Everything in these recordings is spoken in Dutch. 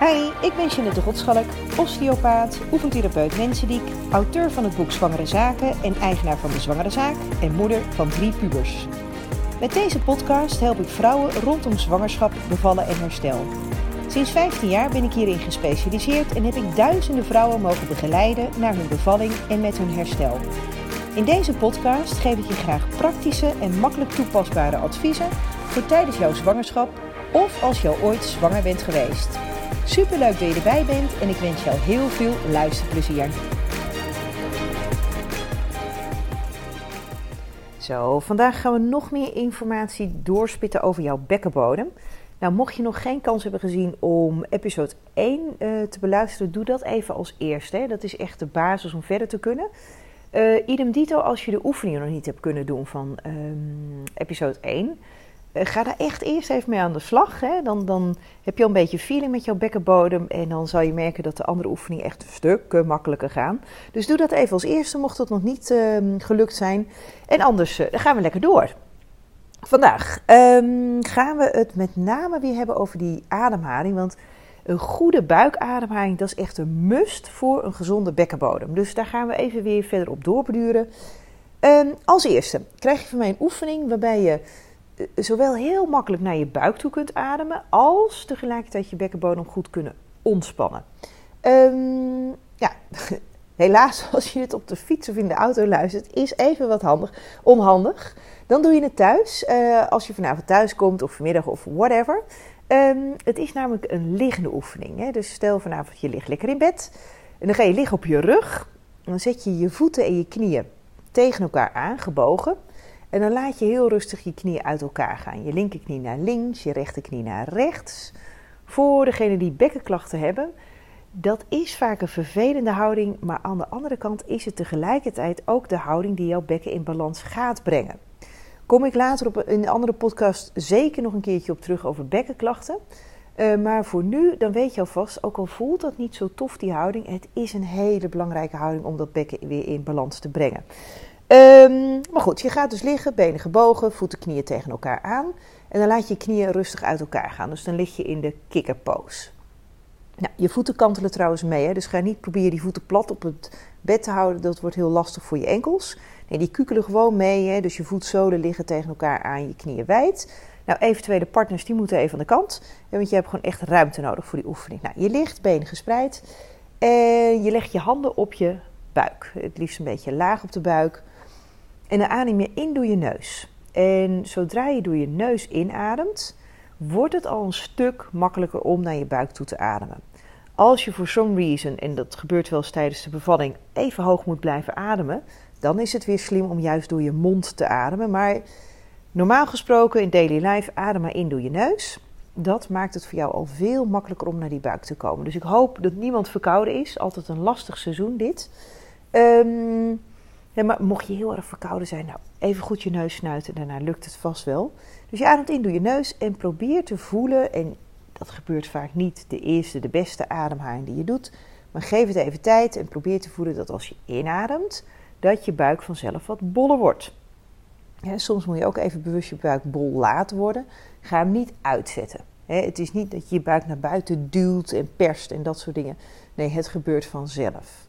Hi, ik ben Jeanette Rotschalk, osteopaat, oefentherapeut mensendiek, auteur van het boek Zwangere Zaken en eigenaar van De Zwangere Zaak en moeder van drie pubers. Met deze podcast help ik vrouwen rondom zwangerschap, bevallen en herstel. Sinds 15 jaar ben ik hierin gespecialiseerd en heb ik duizenden vrouwen mogen begeleiden naar hun bevalling en met hun herstel. In deze podcast geef ik je graag praktische en makkelijk toepasbare adviezen voor tijdens jouw zwangerschap of als je ooit zwanger bent geweest. Superleuk dat je erbij bent en ik wens jou heel veel luisterplezier. Zo, vandaag gaan we nog meer informatie doorspitten over jouw bekkenbodem. Nou, mocht je nog geen kans hebben gezien om episode 1 uh, te beluisteren, doe dat even als eerste. Hè. Dat is echt de basis om verder te kunnen. Uh, idem dito als je de oefeningen nog niet hebt kunnen doen van um, episode 1. Uh, ga daar echt eerst even mee aan de slag. Hè. Dan, dan heb je al een beetje feeling met jouw bekkenbodem. En dan zal je merken dat de andere oefeningen echt een stuk makkelijker gaan. Dus doe dat even als eerste, mocht dat nog niet ehm, gelukt zijn. En anders dan gaan we lekker door. Vandaag um, gaan we het met name weer hebben over die ademhaling. Want een goede buikademhaling, dat is echt een must voor een gezonde bekkenbodem. Dus daar gaan we even weer verder op doorbeduren. Um, als eerste krijg je van mij een oefening waarbij je zowel heel makkelijk naar je buik toe kunt ademen, als tegelijkertijd je bekkenbodem goed kunnen ontspannen. Um, ja, helaas als je het op de fiets of in de auto luistert, is even wat handig, onhandig. Dan doe je het thuis, uh, als je vanavond thuis komt of vanmiddag of whatever. Um, het is namelijk een liggende oefening. Hè? Dus stel vanavond je ligt lekker in bed. En dan ga je liggen op je rug. En dan zet je je voeten en je knieën tegen elkaar aan, gebogen. En dan laat je heel rustig je knieën uit elkaar gaan. Je linkerknie naar links, je rechterknie naar rechts. Voor degenen die bekkenklachten hebben, dat is vaak een vervelende houding. Maar aan de andere kant is het tegelijkertijd ook de houding die jouw bekken in balans gaat brengen. Kom ik later op een andere podcast zeker nog een keertje op terug over bekkenklachten. Uh, maar voor nu, dan weet je alvast, ook al voelt dat niet zo tof die houding, het is een hele belangrijke houding om dat bekken weer in balans te brengen. Um, maar goed, je gaat dus liggen, benen gebogen, voeten, knieën tegen elkaar aan. En dan laat je knieën rustig uit elkaar gaan. Dus dan lig je in de kikkerpose. Nou, je voeten kantelen trouwens mee, hè? dus ga niet proberen die voeten plat op het bed te houden. Dat wordt heel lastig voor je enkels. Nee, die kukelen gewoon mee, hè? dus je voetzolen liggen tegen elkaar aan, je knieën wijd. Nou, eventuele partners die moeten even aan de kant, want je hebt gewoon echt ruimte nodig voor die oefening. Nou, je ligt, benen gespreid en je legt je handen op je buik. Het liefst een beetje laag op de buik. En dan adem je in door je neus. En zodra je door je neus inademt, wordt het al een stuk makkelijker om naar je buik toe te ademen. Als je voor some reason, en dat gebeurt wel eens tijdens de bevalling, even hoog moet blijven ademen, dan is het weer slim om juist door je mond te ademen. Maar normaal gesproken in daily life adem maar in door je neus. Dat maakt het voor jou al veel makkelijker om naar die buik te komen. Dus ik hoop dat niemand verkouden is. Altijd een lastig seizoen dit. Um, maar mocht je heel erg verkouden zijn, nou even goed je neus snuiten. Daarna lukt het vast wel. Dus je ademt in door je neus en probeer te voelen. En dat gebeurt vaak niet de eerste, de beste ademhaling die je doet. Maar geef het even tijd en probeer te voelen dat als je inademt, dat je buik vanzelf wat boller wordt. Soms moet je ook even bewust je buik bol laten worden. Ga hem niet uitzetten. het is niet dat je je buik naar buiten duwt en perst en dat soort dingen. Nee, het gebeurt vanzelf.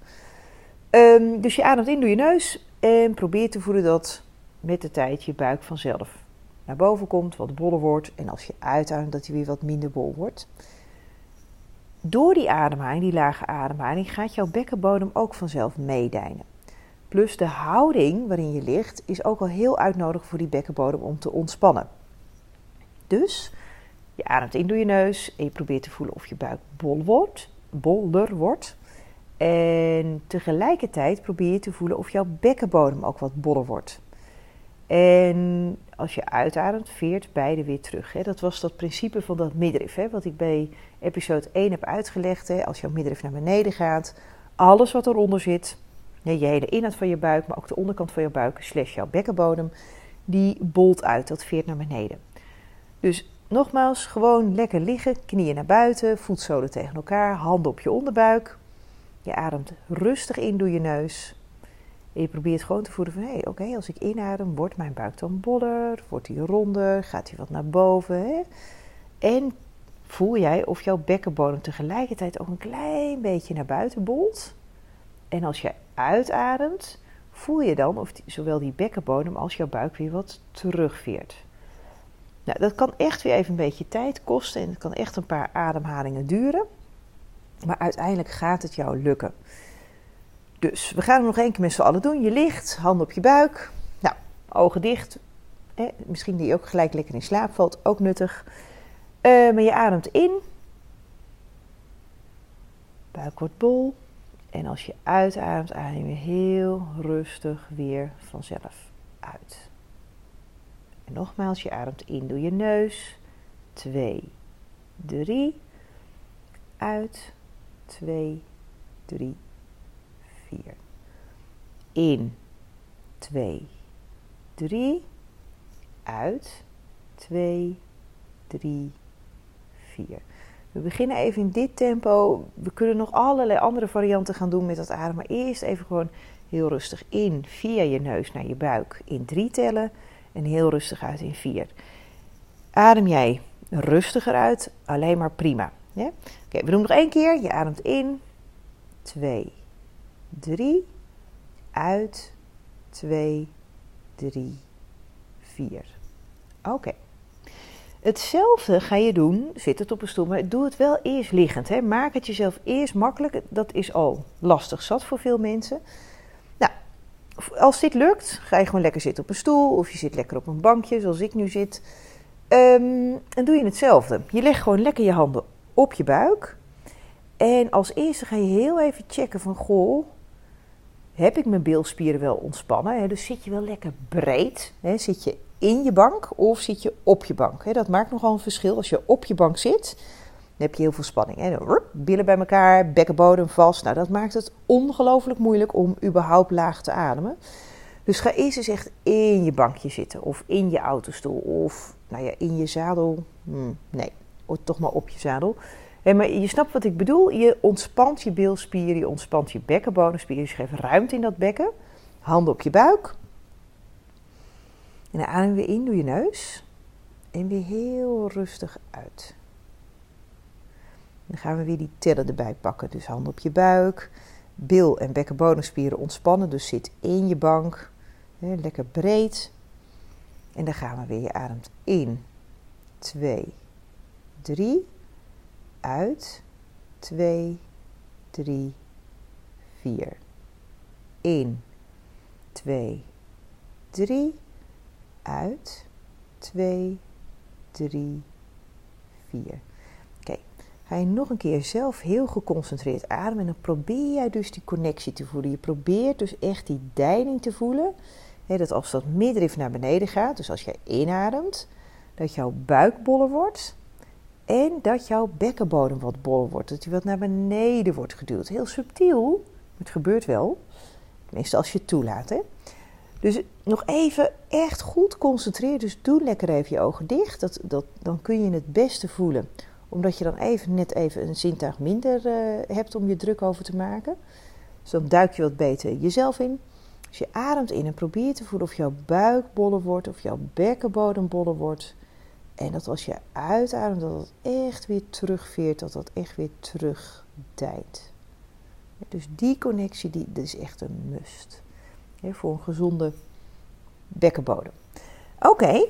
Um, dus je ademt in door je neus en probeer te voelen dat met de tijd je buik vanzelf naar boven komt, wat boller wordt. En als je uitademt, dat hij weer wat minder bol wordt. Door die ademhaling, die lage ademhaling, gaat jouw bekkenbodem ook vanzelf meedijnen. Plus de houding waarin je ligt is ook al heel uitnodigend voor die bekkenbodem om te ontspannen. Dus je ademt in door je neus en je probeert te voelen of je buik bol wordt, boller wordt. En tegelijkertijd probeer je te voelen of jouw bekkenbodem ook wat boller wordt. En als je uitademt, veert beide weer terug. Dat was dat principe van dat midriff, wat ik bij episode 1 heb uitgelegd. Als jouw midriff naar beneden gaat, alles wat eronder zit, je hele inhoud van je buik, maar ook de onderkant van je buik, slash jouw bekkenbodem, die bolt uit, dat veert naar beneden. Dus nogmaals, gewoon lekker liggen, knieën naar buiten, voetzolen tegen elkaar, handen op je onderbuik. Je ademt rustig in door je neus. En je probeert gewoon te voelen van, hé, hey, oké, als ik inadem, wordt mijn buik dan boller? Wordt hij ronder? Gaat hij wat naar boven? Hè? En voel jij of jouw bekkenbodem tegelijkertijd ook een klein beetje naar buiten bolt. En als je uitademt, voel je dan of zowel die bekkenbodem als jouw buik weer wat terugveert. Nou, dat kan echt weer even een beetje tijd kosten en het kan echt een paar ademhalingen duren. Maar uiteindelijk gaat het jou lukken. Dus we gaan hem nog één keer met z'n allen doen. Je ligt, handen op je buik. Nou, ogen dicht. Eh, misschien die je ook gelijk lekker in slaap valt, ook nuttig. Uh, maar je ademt in. Buik wordt bol. En als je uitademt, adem je heel rustig weer vanzelf uit. En nogmaals, je ademt in door je neus. 2, 3. Uit. 2, 3, 4. In. 2, 3. Uit. 2, 3, 4. We beginnen even in dit tempo. We kunnen nog allerlei andere varianten gaan doen met dat ademen. Maar eerst even gewoon heel rustig in via je neus naar je buik in 3 tellen. En heel rustig uit in 4. Adem jij rustiger uit, alleen maar prima. Oké, we doen nog één keer. Je ademt in. 2, 3. Uit. 2, 3, 4. Oké. Hetzelfde ga je doen, zit het op een stoel, maar doe het wel eerst liggend. Hè. Maak het jezelf eerst makkelijk. Dat is al lastig zat voor veel mensen. Nou, als dit lukt, ga je gewoon lekker zitten op een stoel of je zit lekker op een bankje, zoals ik nu zit. Um, en doe je hetzelfde. Je legt gewoon lekker je handen op je buik. En als eerste ga je heel even checken van, goh, heb ik mijn bilspieren wel ontspannen? Hè? Dus zit je wel lekker breed? Hè? Zit je in je bank of zit je op je bank? Hè? Dat maakt nogal een verschil. Als je op je bank zit, dan heb je heel veel spanning. Hè? Billen bij elkaar, bekkenbodem vast. Nou, dat maakt het ongelooflijk moeilijk om überhaupt laag te ademen. Dus ga eerst eens echt in je bankje zitten. Of in je autostoel. Of nou ja, in je zadel. Hm, nee, toch maar op je zadel. Hey, maar je snapt wat ik bedoel. Je ontspant je bilspieren, je ontspant je bekkenbodemspieren. Dus je geeft ruimte in dat bekken. Handen op je buik. En adem weer in door je neus. En weer heel rustig uit. Dan gaan we weer die tellen erbij pakken. Dus handen op je buik. Bil- en bekkenbodemspieren ontspannen. Dus zit in je bank. Lekker breed. En dan gaan we weer. Je ademt in. 2, 3. Uit. 2, 3, 4. In. 2, 3. Uit. 2, 3, 4. Oké, ga je nog een keer zelf heel geconcentreerd ademen. En dan probeer jij dus die connectie te voelen. Je probeert dus echt die deining te voelen. dat als dat middenrif naar beneden gaat, dus als jij inademt, dat jouw buik boller wordt. En dat jouw bekkenbodem wat boller wordt. Dat die wat naar beneden wordt geduwd. Heel subtiel. Het gebeurt wel. Tenminste als je het toelaat. Hè? Dus nog even echt goed concentreren. Dus doe lekker even je ogen dicht. Dat, dat, dan kun je het beste voelen. Omdat je dan even, net even een zintuig minder uh, hebt om je druk over te maken. Dus dan duik je wat beter jezelf in. Dus je ademt in en probeer te voelen of jouw buik boller wordt. Of jouw bekkenbodem boller wordt. En dat als je uitademt, dat het echt weer terugveert. Dat dat echt weer terugdijt. Dus die connectie, die, dat is echt een must voor een gezonde bekkenbodem. Oké,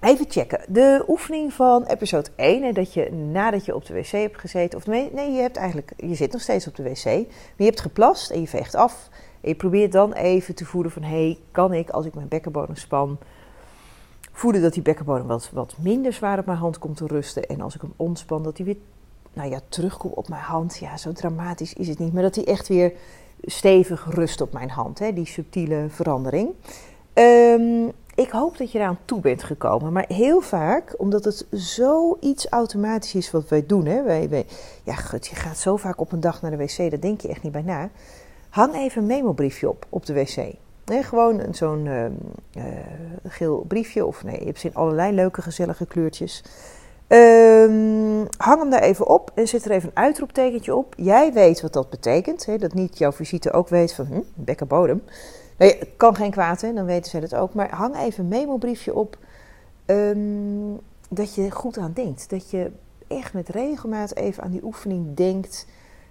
even checken. De oefening van episode 1, hè, dat je nadat je op de wc hebt gezeten, of nee, nee, je hebt eigenlijk, je zit nog steeds op de wc, maar je hebt geplast en je veegt af. En je probeert dan even te voelen van, hé, hey, kan ik als ik mijn bekkenbodem span, voelen dat die bekkenbodem wat, wat minder zwaar op mijn hand komt te rusten. En als ik hem ontspan, dat hij weer, nou ja, terugkomt op mijn hand. Ja, zo dramatisch is het niet, maar dat hij echt weer stevig rust op mijn hand, hè, die subtiele verandering. Um, ik hoop dat je eraan toe bent gekomen. Maar heel vaak, omdat het zoiets automatisch is wat wij doen. Hè, wij, wij, ja, gut, je gaat zo vaak op een dag naar de wc, daar denk je echt niet bij na. Hang even een memobriefje op, op de wc. Nee, gewoon zo'n uh, uh, geel briefje. Of nee, je hebt ze in allerlei leuke, gezellige kleurtjes. Um, hang hem daar even op en zet er even een uitroeptekentje op. Jij weet wat dat betekent. Hè? Dat niet jouw visite ook weet van hm, bekkenbodem. Nee, kan geen kwaad, hè? dan weten zij het ook. Maar hang even een memobriefje op. Um, dat je goed aan denkt. Dat je echt met regelmaat even aan die oefening denkt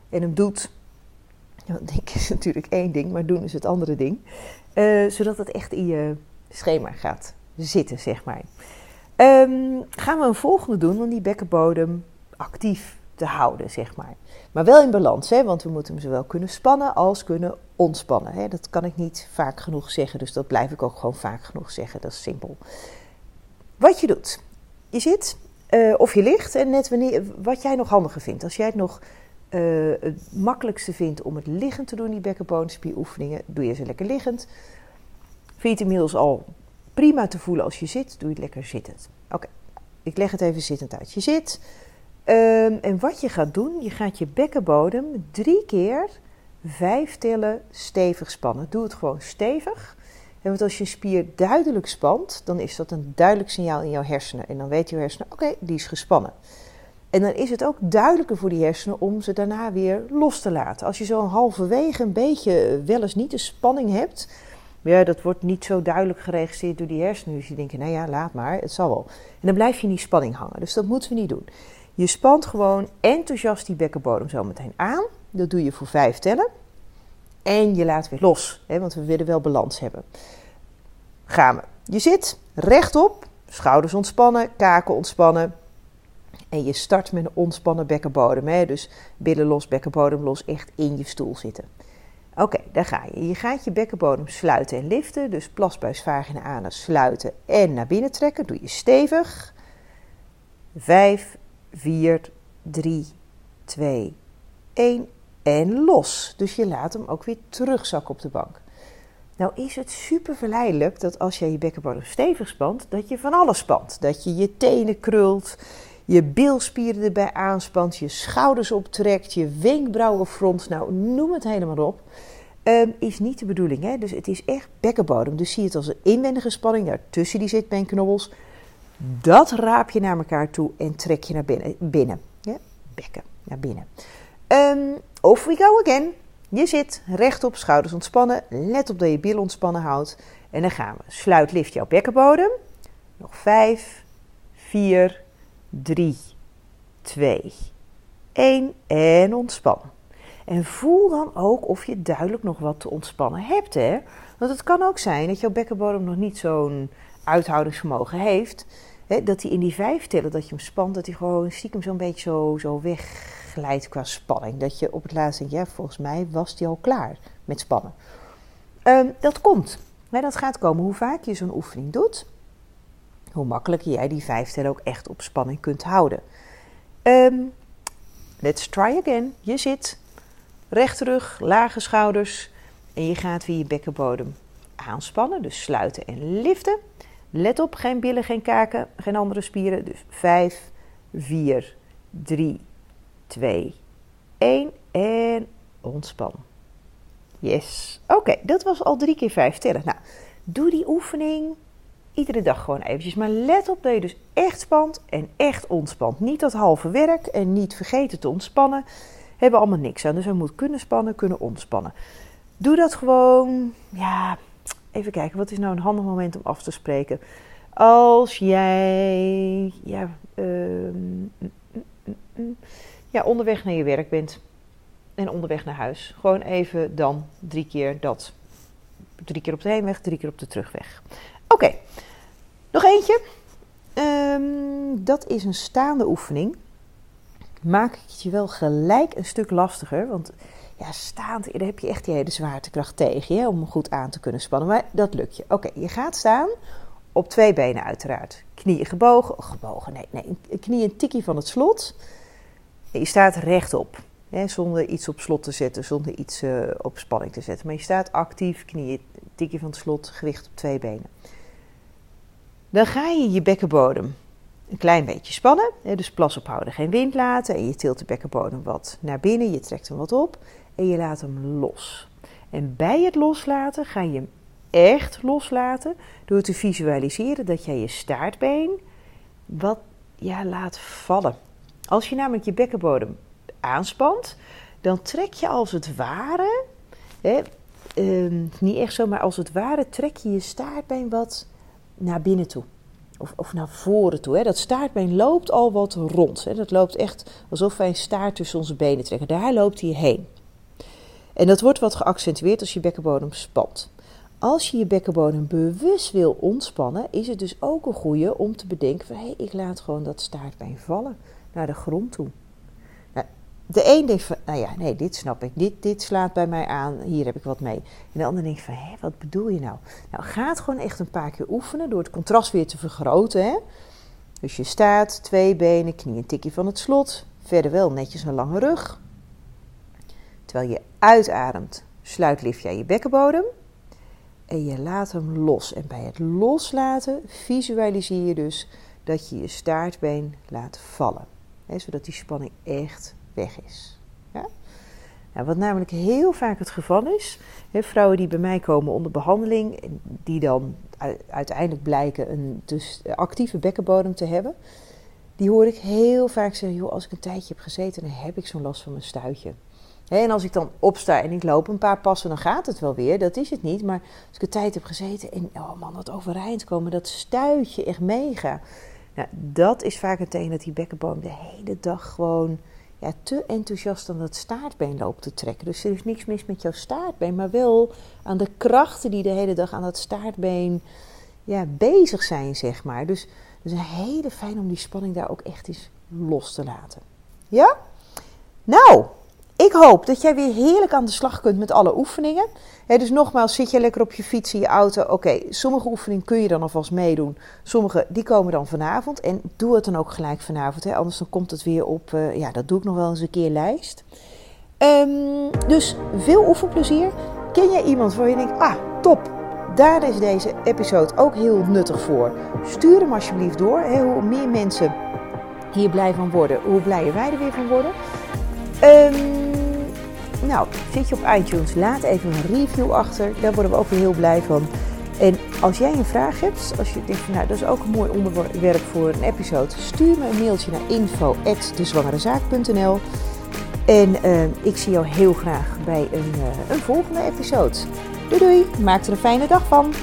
en hem doet. Want denken is natuurlijk één ding, maar doen is het andere ding. Uh, zodat het echt in je schema gaat zitten, zeg maar. Um, gaan we een volgende doen om die bekkenbodem actief te houden, zeg maar. Maar wel in balans, hè, want we moeten hem zowel kunnen spannen als kunnen ontspannen. Hè. Dat kan ik niet vaak genoeg zeggen, dus dat blijf ik ook gewoon vaak genoeg zeggen. Dat is simpel. Wat je doet, je zit uh, of je ligt en net wanneer, wat jij nog handiger vindt. Als jij het nog uh, het makkelijkste vindt om het liggend te doen, die bekkenbodemspieroefeningen, doe je ze lekker liggend. Vind je het inmiddels al prima te voelen als je zit, doe je het lekker zittend. Oké, ik leg het even zittend uit. Je zit um, en wat je gaat doen, je gaat je bekkenbodem drie keer vijf tellen stevig spannen. Doe het gewoon stevig. En want als je spier duidelijk spant, dan is dat een duidelijk signaal in jouw hersenen. En dan weet je hersenen, oké, die is gespannen. En dan is het ook duidelijker voor die hersenen om ze daarna weer los te laten. Als je zo halverwege een beetje wel eens niet de spanning hebt, ja, dat wordt niet zo duidelijk geregistreerd door die hersenen. Dus je denkt, nou ja, laat maar, het zal wel. En dan blijf je in die spanning hangen. Dus dat moeten we niet doen. Je spant gewoon enthousiast die bekkenbodem zo meteen aan. Dat doe je voor vijf tellen. En je laat weer los, hè, want we willen wel balans hebben. Gaan we. Je zit rechtop, schouders ontspannen, kaken ontspannen. En je start met een ontspannen bekkenbodem. Hè? Dus billen los, bekkenbodem los, echt in je stoel zitten. Oké, daar ga je. Je gaat je bekkenbodem sluiten en liften. Dus plasbuis, vagina, anus sluiten en naar binnen trekken. Doe je stevig. 5, 4, 3, 2, 1 en los. Dus je laat hem ook weer terugzakken op de bank. Nou is het super verleidelijk dat als jij je bekkenbodem stevig spant, dat je van alles spant. Dat je je tenen krult, je bilspieren erbij aanspant, je schouders optrekt, je wenkbrauwen front, nou noem het helemaal op. Um, is niet de bedoeling. Hè? Dus het is echt bekkenbodem. Dus zie het als een inwendige spanning daar tussen die zitbeenknobbels. Dat raap je naar elkaar toe en trek je naar binnen. binnen. Ja? Bekken, naar binnen. Um, off we go again. Je zit rechtop, schouders ontspannen. Let op dat je bil ontspannen houdt. En dan gaan we. Sluit lift jouw bekkenbodem. Nog 5, 4, 3, 2, 1 en ontspan. En voel dan ook of je duidelijk nog wat te ontspannen hebt. Hè? Want het kan ook zijn dat jouw bekkenbodem nog niet zo'n uithoudingsvermogen heeft. Hè, dat hij in die vijf tellen dat je hem spant, dat hij gewoon stiekem zo'n beetje zo, zo wegglijdt qua spanning. Dat je op het laatst denkt, ja, volgens mij was hij al klaar met spannen. Um, dat komt. Hè, dat gaat komen hoe vaak je zo'n oefening doet. Hoe makkelijker jij die vijf tellen ook echt op spanning kunt houden. Um, let's try again. Je zit recht terug, lage schouders. En je gaat weer je bekkenbodem aanspannen. Dus sluiten en liften. Let op, geen billen, geen kaken, geen andere spieren. Dus 5, 4, 3, 2, 1 en ontspan. Yes. Oké, dat was al drie keer vijf tellen. Nou, doe die oefening iedere dag gewoon eventjes. Maar let op dat je dus echt spant en echt ontspant. Niet dat halve werk en niet vergeten te ontspannen. Hebben allemaal niks aan. Dus we moeten kunnen spannen, kunnen ontspannen. Doe dat gewoon, ja, even kijken, wat is nou een handig moment om af te spreken? Als jij ja, uh, ja, onderweg naar je werk bent en onderweg naar huis. Gewoon even dan drie keer dat. Drie keer op de heenweg, drie keer op de terugweg. Oké, nog eentje. Um, dat is een staande oefening. Maak ik het je wel gelijk een stuk lastiger. Want ja, staand, daar heb je echt die hele zwaartekracht tegen je om goed aan te kunnen spannen. Maar dat lukt je. Oké, je gaat staan op twee benen uiteraard. Knieën gebogen, gebogen, nee, nee, knieën een tikkie van het slot. En je staat rechtop, hè, zonder iets op slot te zetten, zonder iets uh, op spanning te zetten. Maar je staat actief, knieën tikkie van het slot, gewicht op twee benen. Dan ga je je bekkenbodem een klein beetje spannen. Dus plas ophouden, geen wind laten. En je tilt de bekkenbodem wat naar binnen, je trekt hem wat op en je laat hem los. En bij het loslaten ga je hem echt loslaten door te visualiseren dat jij je staartbeen wat ja, laat vallen. Als je namelijk je bekkenbodem aanspant, dan trek je als het ware, hè, eh, niet echt zo, maar als het ware trek je je staartbeen wat naar binnen toe. of, of naar voren toe. Hè. Dat staartbeen loopt al wat rond. Hè. Dat loopt echt alsof wij een staart tussen onze benen trekken. Daar loopt hij heen. En dat wordt wat geaccentueerd als je bekkenbodem spant. Als je je bekkenbodem bewust wil ontspannen, is het dus ook een goede om te bedenken van hé, hey, ik laat gewoon dat staartbeen vallen naar de grond toe. De een denkt van, nou ja, nee, dit snap ik, dit, dit slaat bij mij aan, hier heb ik wat mee. En de ander denkt van, hé, wat bedoel je nou? Nou, ga het gewoon echt een paar keer oefenen door het contrast weer te vergroten. Hè? Dus je staat, twee benen, knie een tikje van het slot, verder wel netjes een lange rug. Terwijl je uitademt, sluit lift jij je bekkenbodem en je laat hem los. En bij het loslaten visualiseer je dus dat je je staartbeen laat vallen. Hè, zodat die spanning echt weg is. Ja? Nou, wat namelijk heel vaak het geval is, hè, vrouwen die bij mij komen onder behandeling, die dan uiteindelijk blijken een dus actieve bekkenbodem te hebben, die hoor ik heel vaak zeggen, joh, als ik een tijdje heb gezeten, dan heb ik zo'n last van mijn stuitje. En als ik dan opsta en ik loop een paar passen, dan gaat het wel weer. Dat is het niet. Maar als ik een tijd heb gezeten en oh man, dat overeind komen, dat stuit je echt mega. Nou, dat is vaak een teken dat die bekkenboom de hele dag gewoon te enthousiast aan dat staartbeen loopt te trekken. Dus er is niks mis met jouw staartbeen, maar wel aan de krachten die de hele dag aan dat staartbeen ja, bezig zijn, zeg maar. Dus het is een hele fijn om die spanning daar ook echt eens los te laten. Ja? Nou, ik hoop dat jij weer heerlijk aan de slag kunt met alle oefeningen. dus nogmaals, zit je lekker op je fiets in je auto. Oké, sommige oefeningen kun je dan alvast meedoen. Sommige die komen dan vanavond. En doe het dan ook gelijk vanavond. Anders dan komt het weer op, uh, ja, dat doe ik nog wel eens een keer lijst. Um, dus veel oefenplezier. Ken jij iemand waar je denkt, ah, top. Daar is deze episode ook heel nuttig voor. Stuur hem alsjeblieft door. hoe meer mensen hier blij van worden, hoe blijer wij er weer van worden. Um, nou, zit je op iTunes, laat even een review achter. Daar worden we ook weer heel blij van. En als jij een vraag hebt, als je denkt van nou, dat is ook een mooi onderwerp voor een episode, stuur me een mailtje naar info.dezwangerezaak.nl En uh, ik zie jou heel graag bij een, uh, een volgende episode. Doei doei, maak er een fijne dag van.